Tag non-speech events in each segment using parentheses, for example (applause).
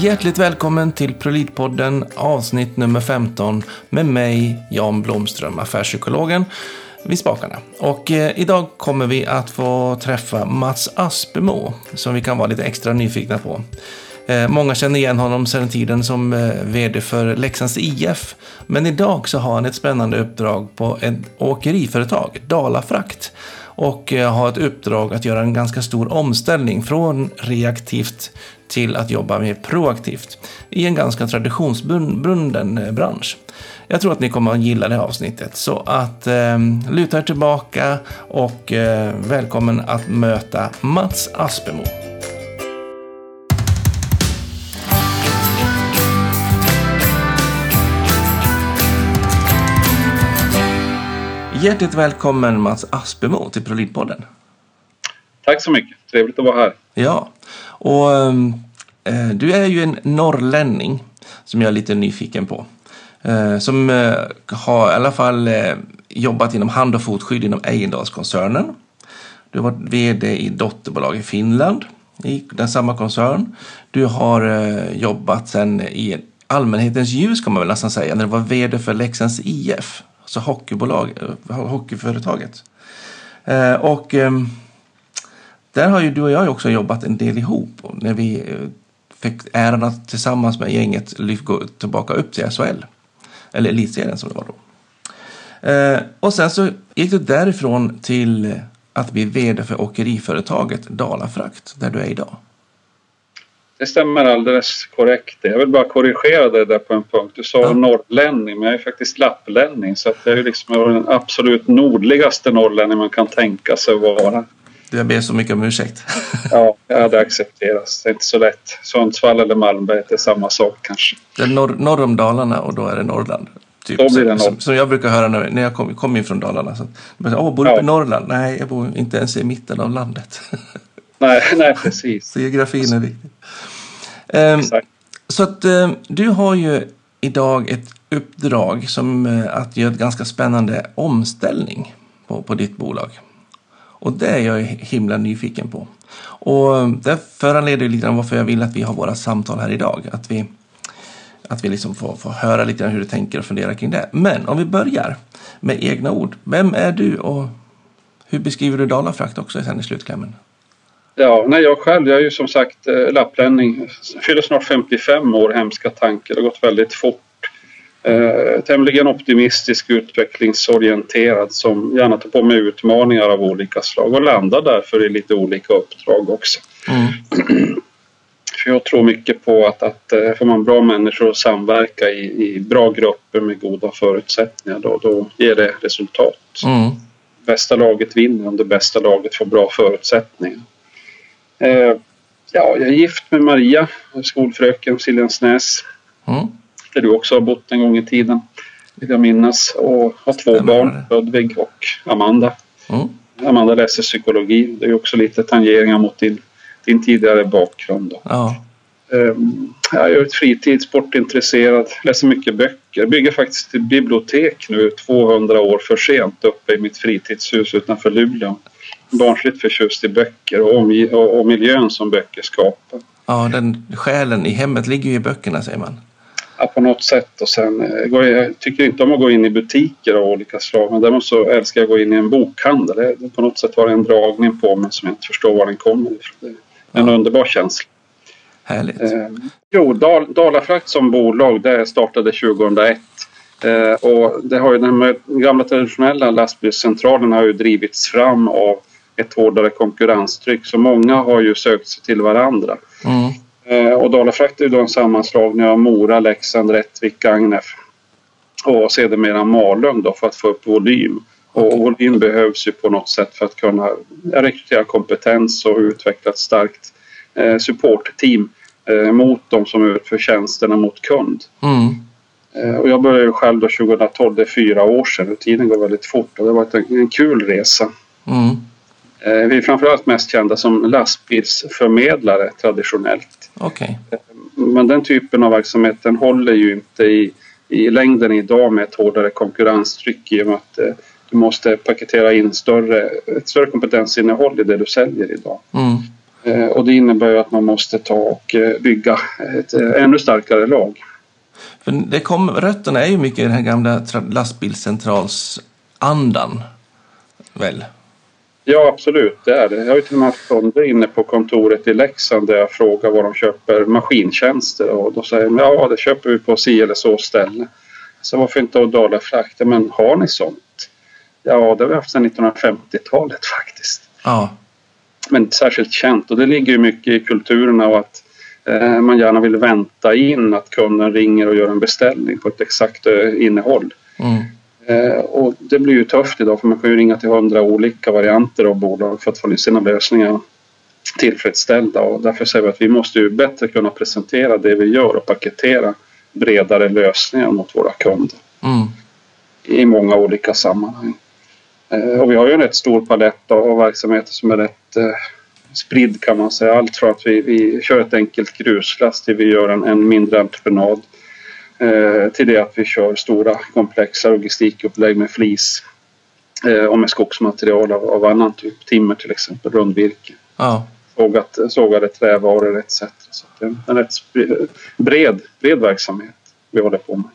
Hjärtligt välkommen till Prolidpodden avsnitt nummer 15 med mig, Jan Blomström, affärspsykologen vid spakarna. Och eh, idag kommer vi att få träffa Mats Aspemo som vi kan vara lite extra nyfikna på. Eh, många känner igen honom sedan tiden som eh, vd för Leksands IF. Men idag så har han ett spännande uppdrag på ett åkeriföretag, Dalafrakt. Och eh, har ett uppdrag att göra en ganska stor omställning från reaktivt till att jobba mer proaktivt i en ganska traditionsbunden eh, bransch. Jag tror att ni kommer att gilla det här avsnittet. Så att eh, luta er tillbaka och eh, välkommen att möta Mats Aspemo. Hjärtligt välkommen Mats Aspemo till Prolidpodden. Tack så mycket, trevligt att vara här. Ja, och eh, du är ju en norrlänning som jag är lite nyfiken på. Eh, som eh, har i alla fall eh, jobbat inom hand och fotskydd inom Ejendalskoncernen. Du har varit vd i dotterbolag i Finland i den samma koncern. Du har eh, jobbat sen i allmänhetens ljus kan man väl nästan säga när du var vd för Leksands IF, alltså hockeybolag, eh, hockeyföretaget. Eh, och ehm, där har ju du och jag också jobbat en del ihop när vi eh, fick äran att tillsammans med gänget gå tillbaka upp till SHL. Eller elitserien som det var då. Eh, och sen så gick du därifrån till att bli vd för åkeriföretaget Dalafrakt där du är idag. Det stämmer alldeles korrekt. Jag vill bara korrigera det där på en punkt. Du sa ja. norrlänning, men jag är faktiskt lapplänning. Så att jag är liksom den absolut nordligaste norrlänning man kan tänka sig vara. Jag ber så mycket om ursäkt. (laughs) ja, ja, det accepteras. Det är inte så lätt. Sundsvall eller Malmberget är samma sak kanske. Det är norr, norr om Dalarna och då är det Norrland. Typ, då blir det norr. som, som, jag brukar höra när, när jag kom, kom in från Dalarna. Så, Åh, bor du ja. i Norrland? Nej, jag bor inte ens i mitten av landet. (laughs) nej, (laughs) nej, precis. Så geografin är viktig. Um, Exakt. Så att um, du har ju idag ett uppdrag som uh, att göra ett ganska spännande omställning på, på ditt bolag. Och det är jag himla nyfiken på. Och det föranleder lite grann varför jag vill att vi har våra samtal här idag. Att vi, att vi liksom får, får höra lite grann hur du tänker och funderar kring det. Men om vi börjar med egna ord. Vem är du och hur beskriver du Dalafrakt också sen i slutklämmen? Ja, nej, jag själv, jag är ju som sagt eh, lapplänning. Fyller snart 55 år, hemska tanke. Det har gått väldigt fort. Eh, tämligen optimistisk, utvecklingsorienterad som gärna tar på mig utmaningar av olika slag och landar därför i lite olika uppdrag också. Mm. (clears throat) För jag tror mycket på att, att eh, får man bra människor att samverka i, i bra grupper med goda förutsättningar då, då ger det resultat. Mm. Bästa laget vinner om det bästa laget får bra förutsättningar. Eh, ja, jag är gift med Maria, skolfröken Siljansnäs. Mm där du också har bott en gång i tiden. Vill jag minnas. Och har två Stämmer. barn, Ludvig och Amanda. Mm. Amanda läser psykologi. Det är också lite tangeringar mot din, din tidigare bakgrund. Då. Ja. Um, jag är ett fritid, sportintresserad, läser mycket böcker. Bygger faktiskt ett bibliotek nu 200 år för sent uppe i mitt fritidshus utanför Luleå. Barnsligt förtjust i böcker och, och, och miljön som böcker skapar. Ja, den själen i hemmet ligger ju i böckerna säger man ja, på något sätt. Och sen, eh, jag tycker inte om att gå in i butiker av olika slag men däremot så älskar jag att gå in i en bokhandel. På något sätt har det en dragning på mig som jag inte förstår var den kommer ifrån. En ja. underbar känsla. Härligt. Eh, jo, Dal, Dalafrakt som bolag det startade 2001. Eh, och det har ju den gamla traditionella lastbilscentralen har ju drivits fram av ett hårdare konkurrenstryck så många har ju sökt sig till varandra. Mm. Eh, och Dalafrakt är då en sammanslagning av Mora, Leksand, Rättvik, Gagnef och sedermera Malung då för att få upp volym. Och volym behövs ju på något sätt för att kunna rekrytera kompetens och utveckla ett starkt eh, supportteam eh, mot de som utför tjänsterna mot kund. Mm. Och jag började själv då 2012, det är fyra år sedan och tiden går väldigt fort och det har varit en, en kul resa. Mm. Vi är framförallt mest kända som lastbilsförmedlare traditionellt. Okay. Men den typen av verksamhet den håller ju inte i, i längden idag med ett hårdare konkurrenstryck i och med att eh, du måste paketera in större, ett större kompetensinnehåll i det du säljer idag. Mm. Eh, och det innebär ju att man måste ta och eh, bygga ett eh, ännu starkare lag. För det kom, rötterna är ju mycket i den här gamla tra- lastbilscentralsandan. Väl? Ja, absolut, det är det. Jag har ju till och med haft kunder inne på kontoret i Leksand där jag frågar var de köper maskintjänster och då säger de ja, det köper vi på si eller så ställe. Så varför inte Dala frakter? Men har ni sånt? Ja, det har vi haft sedan 1950-talet (laughs) faktiskt. Ja. Men särskilt känt och det ligger ju mycket i kulturerna och att eh, man gärna vill vänta in att kunden ringer och gör en beställning på ett exakt eh, innehåll. Mm. Eh, och det blir ju tufft idag för man kan ju ringa till hundra olika varianter av bolag för att få sina lösningar tillfredsställda och därför säger vi att vi måste ju bättre kunna presentera det vi gör och paketera bredare lösningar mot våra kunder Mm. i många olika sammanhang. Eh, Och vi har ju en rätt stor palett av verksamheter som är rätt eh, spridd kan man säga. Allt från att vi, vi kör ett enkelt gruslast till vi gör en, en mindre entreprenad till det att vi kör stora komplexa logistikupplägg med flis eh, och med skogsmaterial av, av annan typ. Timmer till exempel, rundvirke, Ja. sågat, sågade trävaror etc. Så det är en rätt bred, bred verksamhet vi håller på med.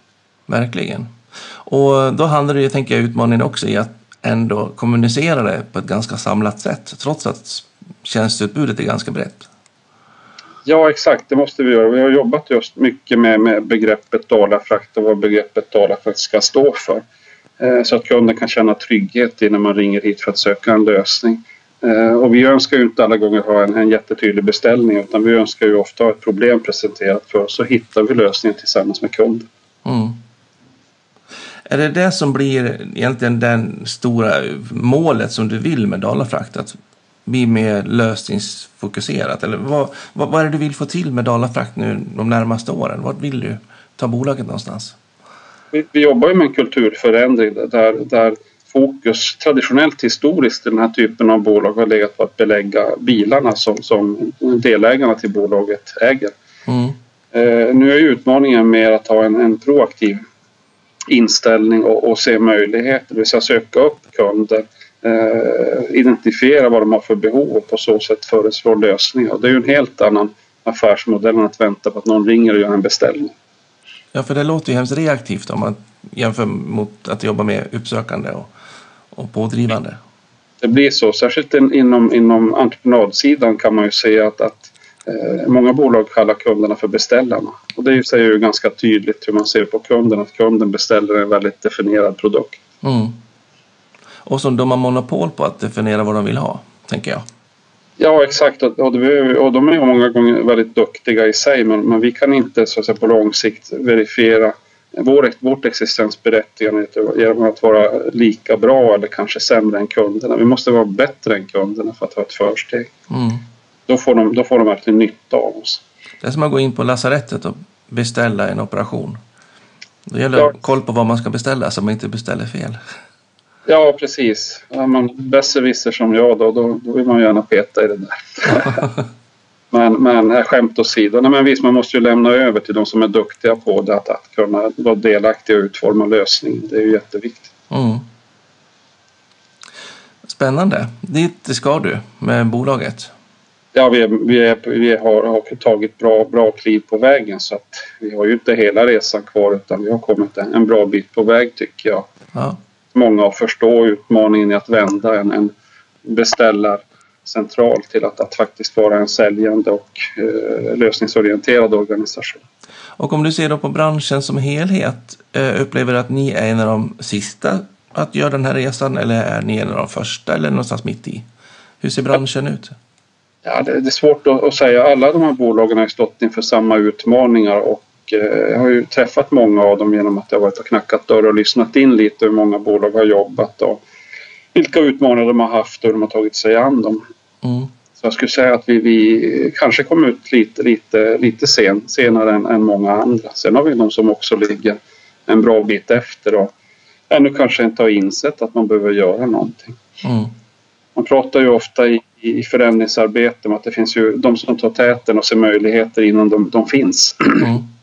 Verkligen. Och då handlar det ju, tänker jag, utmaningen också i att ändå kommunicera det på ett ganska samlat sätt, trots att tjänsteutbudet är ganska brett. Ja, exakt. Det måste vi göra. Vi har jobbat just mycket med, med begreppet dalafrakt och vad begreppet dalafrakt ska stå för. Eh, så att kunden kan känna trygghet i när man ringer hit för att söka en lösning. Eh, och vi önskar ju inte alla gånger ha en, en jättetydlig beställning utan vi önskar ju ofta ha ett problem presenterat för oss så hittar vi lösningen tillsammans med kunden. Mm. Är det det som blir egentligen den stora målet som du vill med Dalafrakt? Att bli mer lösningsfokuserat? Eller vad, vad, vad är det du vill få till med Dalafrakt nu de närmaste åren? Vart vill du ta bolaget någonstans? Vi, vi jobbar ju med en kulturförändring där, där fokus traditionellt historiskt i den här typen av bolag har legat på att belägga bilarna som, som delägarna till bolaget äger. Mm. Eh, nu är ju utmaningen mer att ha en, en proaktiv inställning och, och se möjligheter, det vill säga söka upp kunder, eh, identifiera vad de har för behov och på så sätt föreslå lösningar. Det är ju en helt annan affärsmodell än att vänta på att någon ringer och gör en beställning. Ja, för det låter ju hemskt reaktivt om man jämför mot att jobba med uppsökande och, och pådrivande. Det blir så, särskilt in, inom, inom entreprenadsidan kan man ju se att, att eh, många bolag kallar kunderna för beställarna. Och det säger ju ganska tydligt hur man ser på kunden, att kunden beställer en väldigt definierad produkt. Mm. Och som de har monopol på att definiera vad de vill ha, tänker jag. Ja, exakt. Och, och, det, och de är ju många gånger väldigt duktiga i sig men, men vi kan inte så att säga, på lång sikt verifiera vår, vårt existensberättigande genom att vara lika bra eller kanske sämre än kunderna. Vi måste vara bättre än kunderna för att ha ett försteg. Mm. Då får de, då får de verkligen nytta av oss. Det är som att gå in på lasarettet och beställa en operation. Det gäller Ja. att ha koll på vad man ska beställa så man inte beställer fel. Ja, precis. Är man besserwisser som jag då, då, då vill man gärna peta i det där. (laughs) men, men äh, skämt åsido, nej, men visst man måste ju lämna över till de som är duktiga på det att, att kunna vara delaktiga och utforma lösningen. Det är ju jätteviktigt. Mm. Spännande. Dit ska du med bolaget. Ja, vi, vi, vi har, har tagit bra, bra kliv på vägen så att vi har ju inte hela resan kvar utan vi har kommit en, en bra bit på väg tycker jag. Ja. Många förstår utmaningen i att vända en, en beställarcentral till att, att faktiskt vara en säljande och eh, lösningsorienterad organisation. Och om du ser då på branschen som helhet, eh, upplever du att ni är en av de sista att göra den här resan eller är ni en av de första eller någonstans mitt i? Hur ser branschen ut? Ja, det, är svårt att, att säga. Alla de här bolagen har stått inför samma utmaningar och eh, jag har ju träffat många av dem genom att jag varit och knackat dörr och lyssnat in lite hur många bolag har jobbat och vilka utmaningar de har haft och hur de har tagit sig an dem. Mm. Så jag skulle säga att vi, vi kanske kom ut lite, lite, lite sen, senare än, än många andra. Sen har vi de som också ligger en bra bit efter och ännu kanske inte har insett att man behöver göra någonting. Mm. Man pratar ju ofta i, i förändringsarbete om att det finns ju de som tar täten och ser möjligheter innan de, de finns. Mm. (clears throat)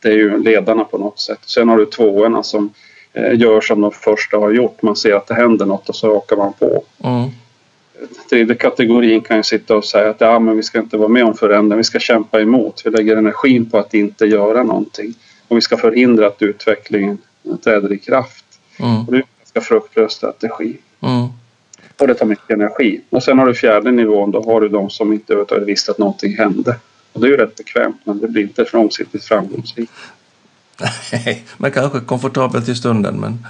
Det är ju ledarna på något sätt. Sen har du tvåorna som eh, gör som de första har gjort. Man ser att det händer något och så hakar man på. Mm. tredje kategorin kan ju sitta och säga att ja, men vi ska inte vara med om förändring, vi ska kämpa emot. Vi lägger energin på att inte göra någonting och vi ska förhindra att utvecklingen träder i kraft. Mm. Och det är en ganska fruktlös strategi. Mm. Och det tar mycket energi. Och sen har du fjärde nivån, då har du de som inte överhuvudtaget visste att någonting hände. Och det är ju rätt bekvämt, men det blir inte långsiktigt framgångsrikt. Nej, (laughs) men kanske komfortabelt i stunden, men...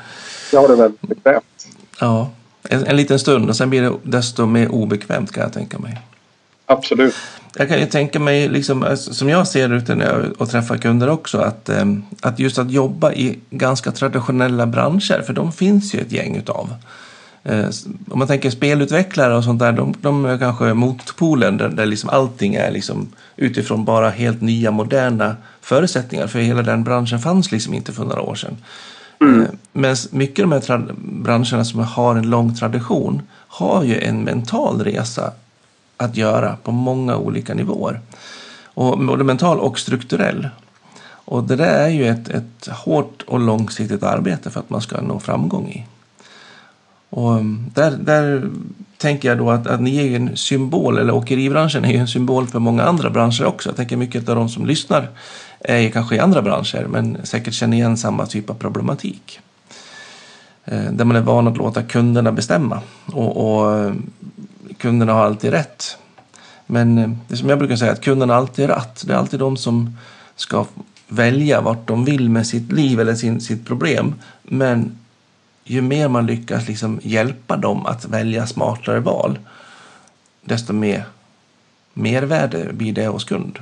Ja, det är väldigt bekvämt. Ja, en, en liten stund och sen blir det desto mer obekvämt kan jag tänka mig. Absolut. Jag kan ju tänka mig, liksom, alltså, som jag ser det när jag och träffar kunder också, att, ehm, att just att jobba i ganska traditionella branscher, för de finns ju ett gäng utav. Eh, om man tänker spelutvecklare och sånt där, de, de är kanske motpolen där, där liksom allting är liksom utifrån bara helt nya moderna förutsättningar. För hela den branschen fanns liksom inte för några år sedan. Mm. Eh, men mycket av de här branscherna som har en lång tradition har ju en mental resa att göra på många olika nivåer. Och både mental och strukturell. Och det där är ju ett, ett hårt och långsiktigt arbete för att man ska nå framgång i. Och um, där, där tänker jag då att, att ni är en symbol, eller åkeribranschen är ju en symbol för många andra branscher också. Jag tänker mycket av de som lyssnar är kanske i andra branscher men säkert känner igen samma typ av problematik. Eh, där man är van att låta kunderna bestämma och, och eh, kunderna har alltid rätt. Men eh, det som jag brukar säga att kunderna alltid är rätt. Det är alltid de som ska välja vart de vill med sitt liv eller sin, sitt problem. Men ju mer man lyckas liksom hjälpa dem att välja smartare val, desto mer mervärde blir det hos kund.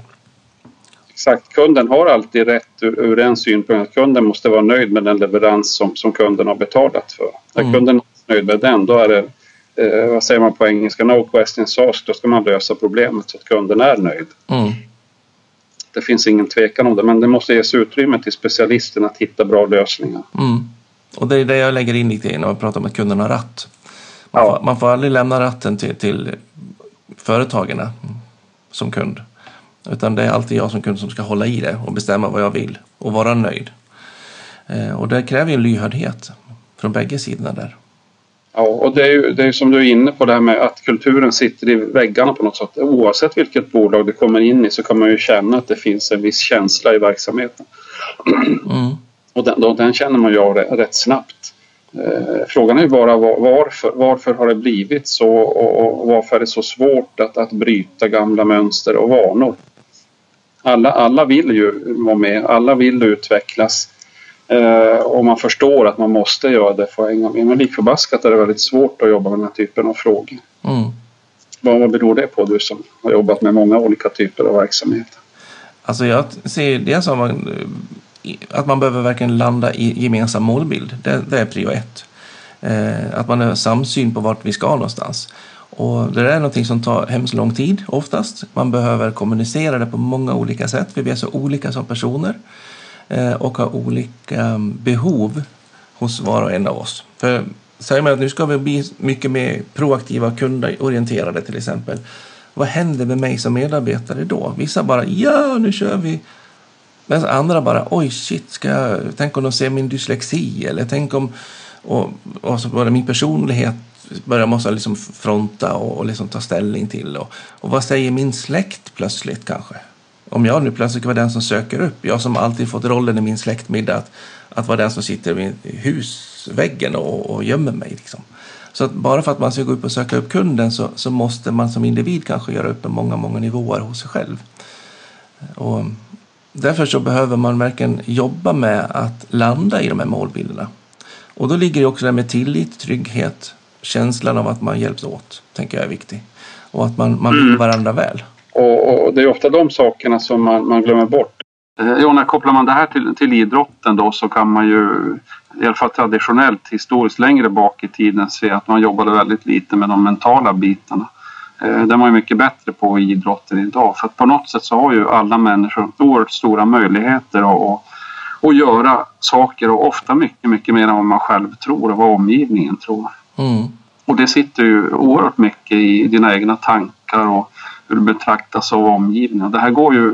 Exakt, kunden har alltid rätt ur, ur en synpunkt. Kunden måste vara nöjd med den leverans som, som kunden har betalat för. När mm. kunden är nöjd med den, då är det, eh, vad säger man på engelska, no questions asked. Då ska man lösa problemet så att kunden är nöjd. Mm. Det finns ingen tvekan om det, men det måste ges utrymme till specialisten att hitta bra lösningar. Mm. Och det är det jag lägger in lite i när jag pratar om att kunden har ratt. Man, ja. får, man får aldrig lämna ratten till, till företagen som kund. Utan det är alltid jag som kund som ska hålla i det och bestämma vad jag vill och vara nöjd. Eh, och det kräver ju lyhördhet från bägge sidorna där. Ja, och det är ju det är som du är inne på det här med att kulturen sitter i väggarna på något sätt. Oavsett vilket bolag du kommer in i så kan man ju känna att det finns en viss känsla i verksamheten. Mm. Och den, den känner man ju av rätt snabbt. Eh, frågan är ju bara varför, varför har det blivit så och varför är det så svårt att, att bryta gamla mönster och vanor? Alla, alla vill ju vara med, alla vill utvecklas eh, och man förstår att man måste göra det för hänga med. Men likförbaskat är det väldigt svårt att jobba med den här typen av frågor. Mm. Vad, vad beror det på, du som har jobbat med många olika typer av verksamheter? Alltså jag ser det som man att man behöver verkligen landa i gemensam målbild. Det, det är prio ett. Eh, att man har samsyn på vart vi ska någonstans. Och det är någonting som tar hemskt lång tid oftast. Man behöver kommunicera det på många olika sätt. Vi är så olika som personer eh, och har olika mm, behov hos var och en av oss. För säger man att nu ska vi bli mycket mer proaktiva och kundorienterade till exempel. Vad händer med mig som medarbetare då? Vissa bara ja, nu kör vi men andra bara, oj shit, ska jag, tänk om de ser min dyslexi eller tänk om, och, och så bara min personlighet börjar måste liksom fronta och, och liksom ta ställning till. Och, och vad säger min släkt plötsligt kanske? Om jag nu plötsligt var den som söker upp, jag som alltid fått rollen i min släktmiddag att, att vara den som sitter vid husväggen och, och gömmer mig. Liksom. Så att bara för att man ska gå upp och söka upp kunden så, så måste man som individ kanske göra upp med många, många nivåer hos sig själv. Och Därför så behöver man verkligen jobba med att landa i de här målbilderna. Och då ligger det också det med tillit, trygghet, känslan av att man hjälps åt, tänker jag är viktig. Och att man, man vill mm. varandra väl. Och, och, det är ofta de sakerna som man, man glömmer bort. Eh, ja, när kopplar man det här till, till idrotten då så kan man ju i alla fall traditionellt historiskt längre bak i tiden se att man jobbade väldigt lite med de mentala bitarna. Eh, den var ju mycket bättre på i idrotten idag. För att på något sätt så har ju alla människor oerhört stora möjligheter att, att göra saker och ofta mycket, mycket mer än vad man själv tror och vad omgivningen tror. Mm. Och det sitter ju oerhört mycket i dina egna tankar och hur du betraktas av omgivningen. Det här går ju,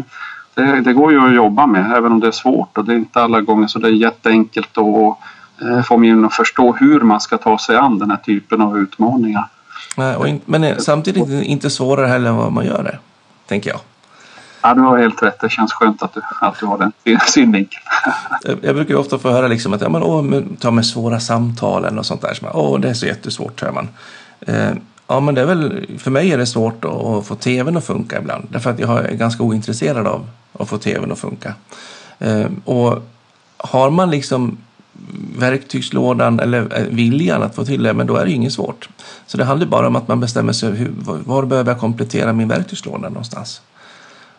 det, det, går ju att jobba med även om det är svårt och det är inte alla gånger så det är jätteenkelt att eh, få omgivningen att förstå hur man ska ta sig an den här typen av utmaningar. Nej, in, men samtidigt inte svårare heller än vad man gör det, tänker jag. Ja, du har helt rätt. Det känns skönt att du, att du har den synvinkeln. (laughs) jag, jag brukar ofta få höra liksom att ja, men, åh, ta med svåra samtalen och sånt där. Så man, åh, det är så jättesvårt, hör man. Eh, ja, men det är väl, för mig är det svårt att, att få tvn att funka ibland. Därför att jag är ganska ointresserad av att få tvn att funka. Eh, och har man liksom verktygslådan eller eh, viljan att få till det, men då är det ju inget svårt. Så det handlar bara om att man bestämmer sig hur, var behöver jag komplettera min verktygslåda någonstans.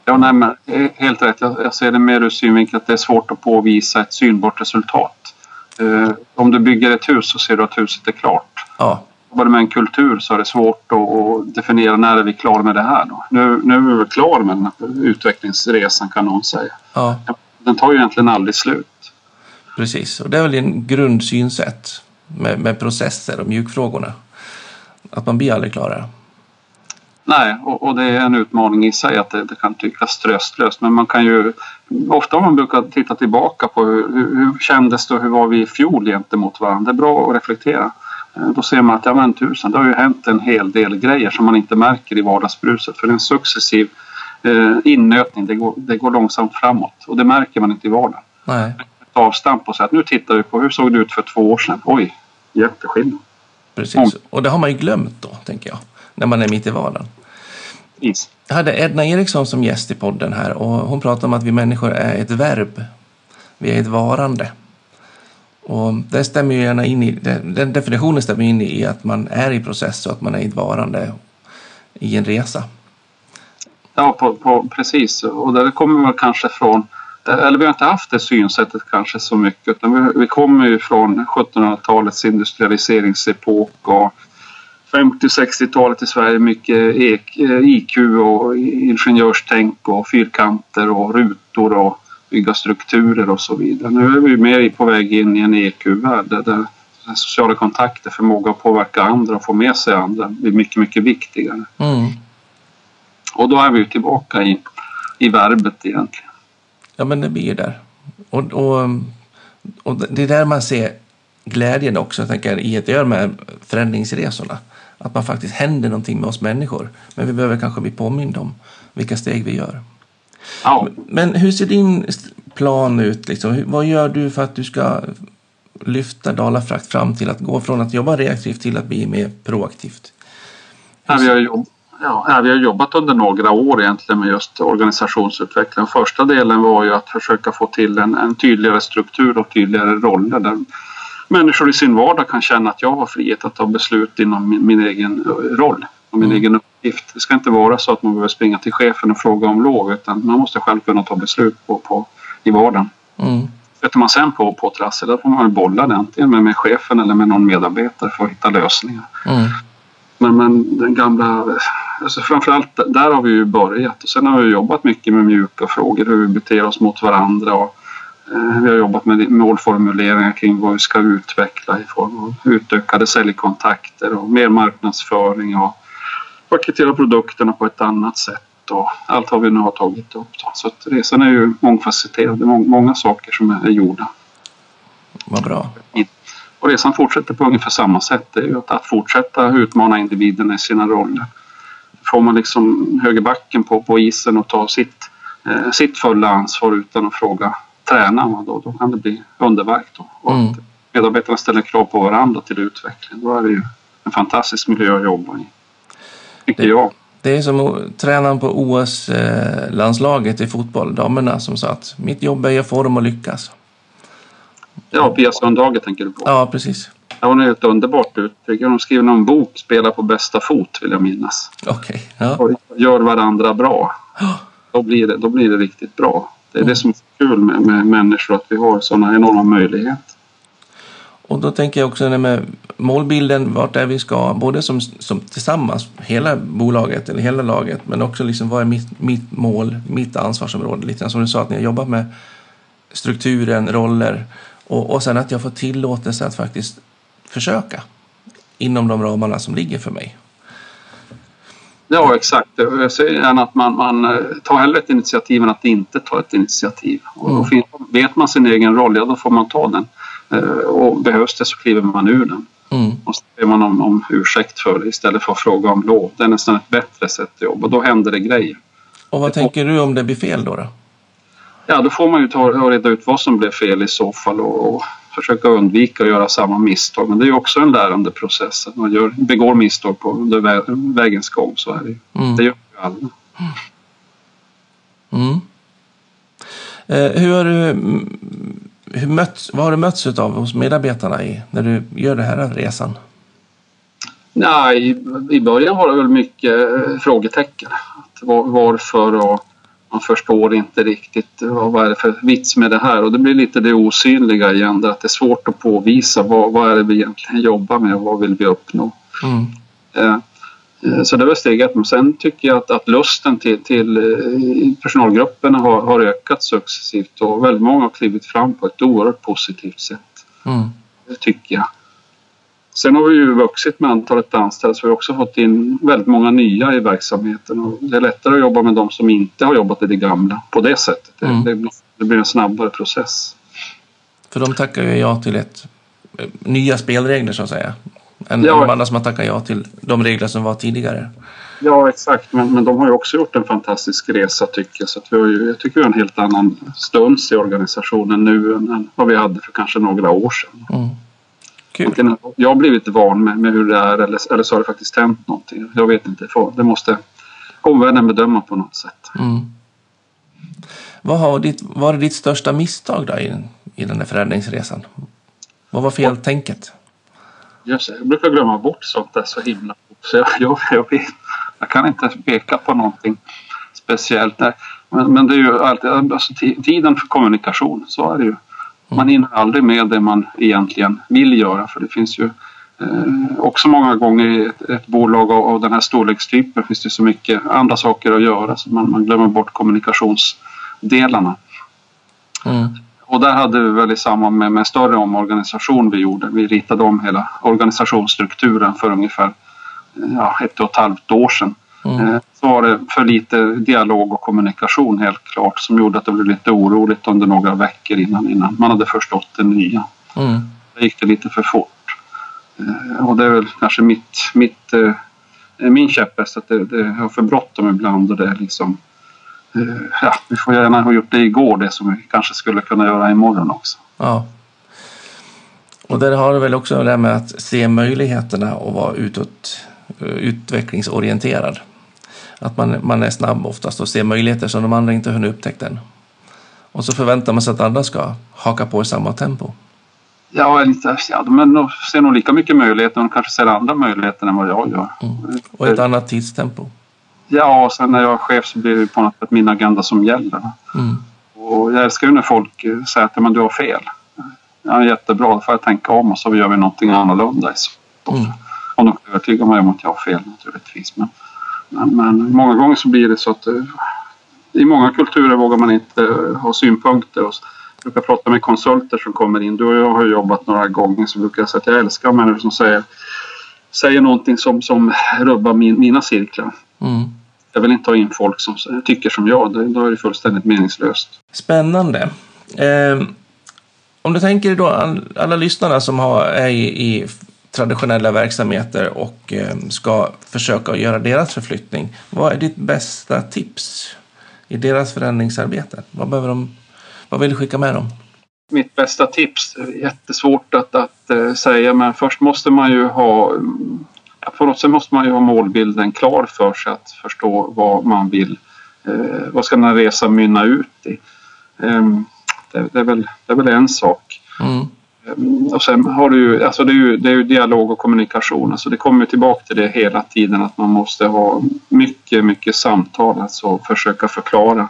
Ja, nej, men helt rätt. Jag, ser det mer ur synvinkeln att det är svårt att påvisa ett synbart resultat. Eh, om du bygger ett hus så ser du att huset är klart. Ja. Jobbar du med en kultur så är det svårt att, definiera när är vi klara med det här. Då. Nu, nu är vi klara med den här utvecklingsresan kan någon säga. Ja. Den tar ju egentligen aldrig slut. Precis, och det är väl en grundsynsätt med, med processer och mjukfrågorna. Att man blir aldrig klara. Nej, och, och, det är en utmaning i sig att det, det, kan tyckas tröstlöst. Men man kan ju, ofta om man brukar titta tillbaka på hur, hur, kändes det och hur var vi i fjol gentemot varandra. Det är bra att reflektera. Eh, då ser man att ja men tusen, det har ju hänt en hel del grejer som man inte märker i vardagsbruset. För en successiv eh, innötning, det går, det går långsamt framåt och det märker man inte i vardagen. Nej. Avstamp och säga att nu tittar vi på hur såg det ut för två år sedan. Oj, jätteskillnad. Precis, och det har man ju glömt då, tänker jag när man är mitt i vardagen. Yes. Jag hade Edna Eriksson som gäst i podden här och hon pratade om att vi människor är ett verb. Vi är ett varande. Och det stämmer ju gärna in i, den definitionen stämmer in i att man är i process och att man är ett varande i en resa. Ja, på, på, precis. Och det kommer väl kanske från, eller vi har inte haft det synsättet kanske så mycket, utan vi, vi kommer ju från 1700-talets industrialiseringsepok och 50-60-talet i Sverige mycket IQ eh, och ingenjörstänk och fyrkanter och rutor och bygga strukturer och så vidare. Nu är vi mer på väg in i en EQ-värld där sociala kontakter, förmåga att påverka andra och få med sig andra blir mycket, mycket viktigare. Mm. Och då är vi tillbaka i, i verbet egentligen. Ja, men det blir ju där. Och, och, och det är där man ser glädjen också, tänker jag, i att göra de här förändringsresorna att man faktiskt händer någonting med oss människor. Men vi behöver kanske bli påminda om vilka steg vi gör. Ja. Men hur ser din plan ut? Liksom? Vad gör du för att du ska lyfta Dalafrakt fram till att gå från att jobba reaktivt till att bli mer proaktivt? Ja, vi, har ja, vi har jobbat under några år egentligen med just organisationsutveckling. Första delen var ju att försöka få till en, en tydligare struktur och tydligare roller där människor i sin vardag kan känna att jag har frihet att ta beslut inom min, min egen eh, roll och min mm. egen uppgift. Det ska inte vara så att man behöver springa till chefen och fråga om lov utan man måste själv kunna ta beslut på, på, i vardagen. Mm. Sätter man sen på, på trassel då får man bolla det antingen med, med chefen eller med någon medarbetare för att hitta lösningar. Mm. Men, men den gamla, alltså framförallt där har vi ju börjat och sen har vi jobbat mycket med mjuka frågor, hur vi beter oss mot varandra och Eh, vi har jobbat med målformuleringar kring vad vi ska utveckla i form av utökade säljkontakter och mer marknadsföring och paketera produkterna på ett annat sätt och allt har vi nu har tagit upp. Då. Så att resan är ju mångfacetterad. Det är många saker som är gjorda. Vad bra. Och resan fortsätter på ungefär samma sätt. Det är ju att, att fortsätta utmana individerna i sina roller. Får man liksom högerbacken på, på isen och ta sitt, eh, sitt fulla ansvar utan att fråga träna då, då kan det bli underverk. Då. Och mm. medarbetarna ställer krav på varandra till utveckling. Då är det ju en fantastisk miljö att jobba i. Tycker det, jag. Det är som tränaren på OS-landslaget i fotboll, damerna, som sa att mitt jobb är att få dem att lyckas. Ja, Sundhage tänker du på? Ja, precis. Ja, hon är ett underbart uttryck. Hon skrev någon bok, Spela på bästa fot, vill jag minnas. Okej. Okay. Ja. Gör varandra bra. Då blir det, då blir det riktigt bra. Det är mm. det som är kul med, med människor, att vi har sådana enorma möjligheter. Och då tänker jag också med målbilden, vart är vi ska, både som, som tillsammans, hela bolaget eller hela laget, men också liksom vad är mitt, mitt mål, mitt ansvarsområde. Lite som du sa, att ni har jobbat med strukturen, roller och, och sen att jag får tillåtelse att faktiskt försöka inom de ramarna som ligger för mig. Ja, exakt. Jag säger gärna att man, man eh, tar hellre ett initiativ än att inte ta ett initiativ. Mm. Och vet man sin egen roll, ja då får man ta den. Eh, och behövs det så kliver man ur den. Mm. Och så ber man om, om ursäkt för det istället för att fråga om lov. Det är nästan ett bättre sätt att jobba. Då händer det grejer. Och vad tänker du om det blir fel då? då? Ja, då får man ju ta och reda ut vad som blev fel i så fall och, och försöka undvika att göra samma misstag. Men det är ju också en lärande process. Man gör, begår misstag på under vä- vägens gång. Så är det. Mm. Det gör ju alla. Mm. Eh, hur har du mm, hur möts, vad har du mötts av hos medarbetarna i, när du gör den här resan? Nej, i, början var det väl mycket eh, frågetecken. Att var, varför och man förstår inte riktigt vad, är det för vits med det här. Och det blir lite det osynliga igen, där att det är svårt att påvisa vad, vad är det vi egentligen jobbar med och vad vill vi uppnå. Mm. Eh, eh, Så det var steg ett. Men sen tycker jag att, att lusten till, till eh, personalgrupperna har, har ökat successivt och väldigt många har klivit fram på ett oerhört positivt sätt. Mm. Tycker jag. Sen har vi ju vuxit med antalet anställda så vi har också fått in väldigt många nya i verksamheten och det är lättare att jobba med de som inte har jobbat i det gamla på det sättet. Mm. det, blir- det blir en snabbare process. För de tackar ju ja till ett, eh, nya spelregler så att säga. Än Ja. de andra som har tackat ja till de regler som var tidigare. Ja, exakt. Men, men de har ju också gjort en fantastisk resa tycker jag. Så att vi har ju, jag tycker vi har en helt annan stuns i organisationen nu än, än vad vi hade för kanske några år sedan. Mm. Kul. Jag har blivit van med, med hur det är eller, eller så har det faktiskt hänt någonting. Jag vet inte. Det måste omvärlden bedöma på något sätt. Mm. Vad har ditt, var det ditt största misstag då i, i den här förändringsresan? Vad var feltänket? Det, jag brukar glömma bort sånt där så himla. Så jag, (laughs) jag, jag, jag kan inte peka på någonting speciellt där. Men, men det är ju alltid, alltså, ti- tiden för kommunikation, så är det ju. Man hinner aldrig med det man egentligen vill göra för det finns ju eh, också många gånger i ett, ett bolag av, av den här storlekstypen finns det så mycket andra saker att göra så man, man glömmer bort kommunikationsdelarna. Mm. Och där hade vi väl i samband med, med en större omorganisation vi gjorde. Vi ritade om hela organisationsstrukturen för ungefär eh, ja, ett och ett halvt år sedan. Mm. Eh, Så var det för lite dialog och kommunikation helt klart som gjorde att det blev lite oroligt under några veckor innan, innan man hade förstått det nya. Mm. Då gick det lite för fort. Eh, Och det är väl kanske mitt, mitt, eh, min käpphäst att det, det har för bråttom ibland och det är liksom ja, vi får gärna ha gjort det igår det som vi kanske skulle kunna göra imorgon också. Ja. Och där har du väl också det här med att se möjligheterna och vara utåt, utvecklingsorienterad. Att man, man är snabb oftast och ser möjligheter som de andra inte hunnit upptäcka än. Och så förväntar man sig att andra ska haka på i samma tempo. Ja, lite, ja men de ser nog lika mycket möjligheter de kanske ser andra möjligheter än vad jag gör. Och ett annat tidstempo. Ja, och sen när jag är chef så blir det på något sätt min agenda som gäller. Mm. Och jag älskar ju när folk säger att "Ja, men du har fel. Ja, jättebra, då får jag tänka om och så gör vi någonting annorlunda. Mm. Om de kan övertyga mig om att jag har fel naturligtvis. Men, men, många gånger så blir det så att eh, i många kulturer vågar man inte eh, ha synpunkter. Och jag brukar prata med konsulter som kommer in. Du och jag har jobbat några gånger så brukar jag säga att jag älskar människor som säger, säger någonting som, som rubbar min, mina cirklar. Mm. Jag vill inte ha in folk som tycker som jag. Det- Då är det fullständigt meningslöst. Spännande. Eh, om du tänker då all, alla lyssnarna som har, är i, i traditionella verksamheter och eh, ska försöka göra deras förflyttning. Vad är ditt bästa tips i deras förändringsarbete? Vad, behöver de, vad vill du skicka med dem? Mitt bästa tips, jättesvårt att, att eh, säga men först måste man ju ha på något sätt måste man ju ha målbilden klar för sig att förstå vad man vill. Eh, vad ska den här resan mynna ut i? Ehm, det, det, är väl, det är väl en sak. Mm. Och sen har du ju, alltså det är ju, det är ju dialog och kommunikation. Alltså det kommer tillbaka till det hela tiden att man måste ha mycket, mycket samtal. Alltså försöka förklara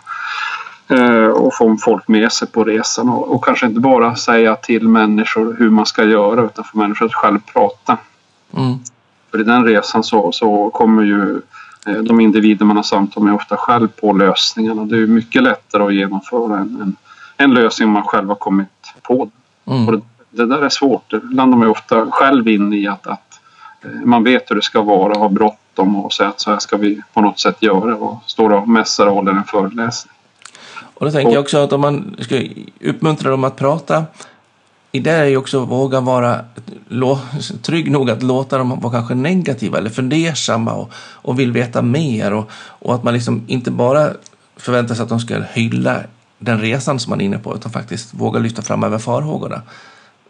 eh, och få folk med sig på resan. Och, kanske inte bara säga till människor hur man ska göra utan få människor att själv prata. Mm. För i den resan så, så kommer ju eh, de individer man har samtal med ofta själv på lösningarna. Det är mycket lättare att genomföra en, en, en lösning om man själv har kommit på den. Mm. Och det, där är svårt. Det landar man ju ofta själv in i att, att eh, man vet hur det ska vara, ha bråttom och säga att så här ska vi på något sätt göra och står och mässar och håller en föreläsning. Och då tänker jag också att om man ska uppmuntra dem att prata i det är ju också att våga vara trygg nog att låta dem vara kanske negativa eller fundersamma och, och vill veta mer och, och att man liksom inte bara förväntar sig att de ska hylla den resan som man är inne på utan faktiskt våga lyfta fram även farhågorna.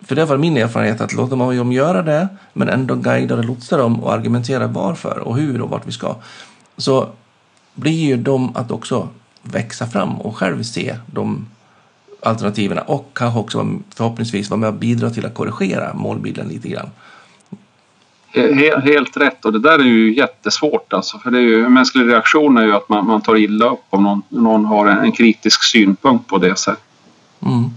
För det var min erfarenhet att låta dem göra det men ändå guida och lotsa dem och argumentera varför och hur och vart vi ska. Så blir ju de att också växa fram och själv se de alternativen och kanske också förhoppningsvis vara med och bidra till att korrigera målbilden lite grann. Helt rätt och det där är ju jättesvårt alltså för det är ju, en mänsklig reaktion är ju att man, man tar illa upp om någon, någon har en, en kritisk synpunkt på det sättet. Mm.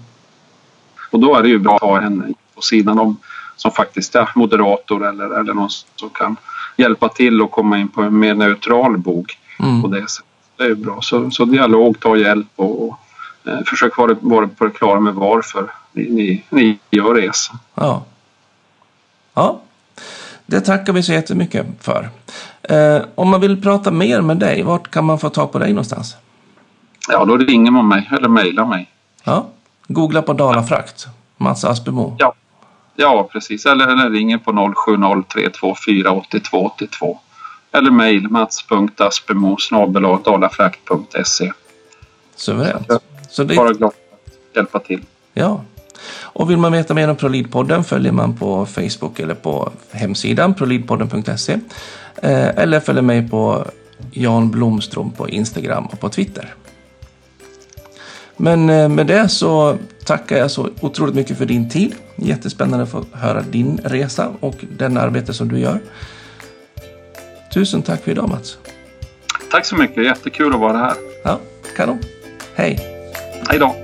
Och då är det ju bra att ha en på sidan om som faktiskt är moderator eller, eller någon som kan hjälpa till och komma in på en mer neutral bok mm. på det sättet. Det är bra. Så, så dialog, ta hjälp och, och eh, försök vara, vara på det klara med varför ni, ni, ni gör resan. Ja. ja, det tackar vi så jättemycket för. Eh, om man vill prata mer med dig, vart kan man få tag på dig någonstans? Ja, då ringer man mig eller mejlar mig. Ja, googla på Dalafrakt, Mats Aspemo. Ja, ja precis. Eller, eller ringer på 0703248282. Eller mejl mats.aspemo dalafrakt.se. Suveränt. Så det... Bara glad att hjälpa till. Ja, och vill man veta mer om ProLead-podden följer man på Facebook eller på hemsidan proleadpodden.se eh, eller följer mig på Jan Blomström på Instagram och på Twitter. Men eh, med det så tackar jag så otroligt mycket för din tid. Jättespännande att få höra din resa och den arbete som du gör. Tusen tack för idag Mats. Tack så mycket, jättekul att vara här. Ja, kanon. Hej. Hej då.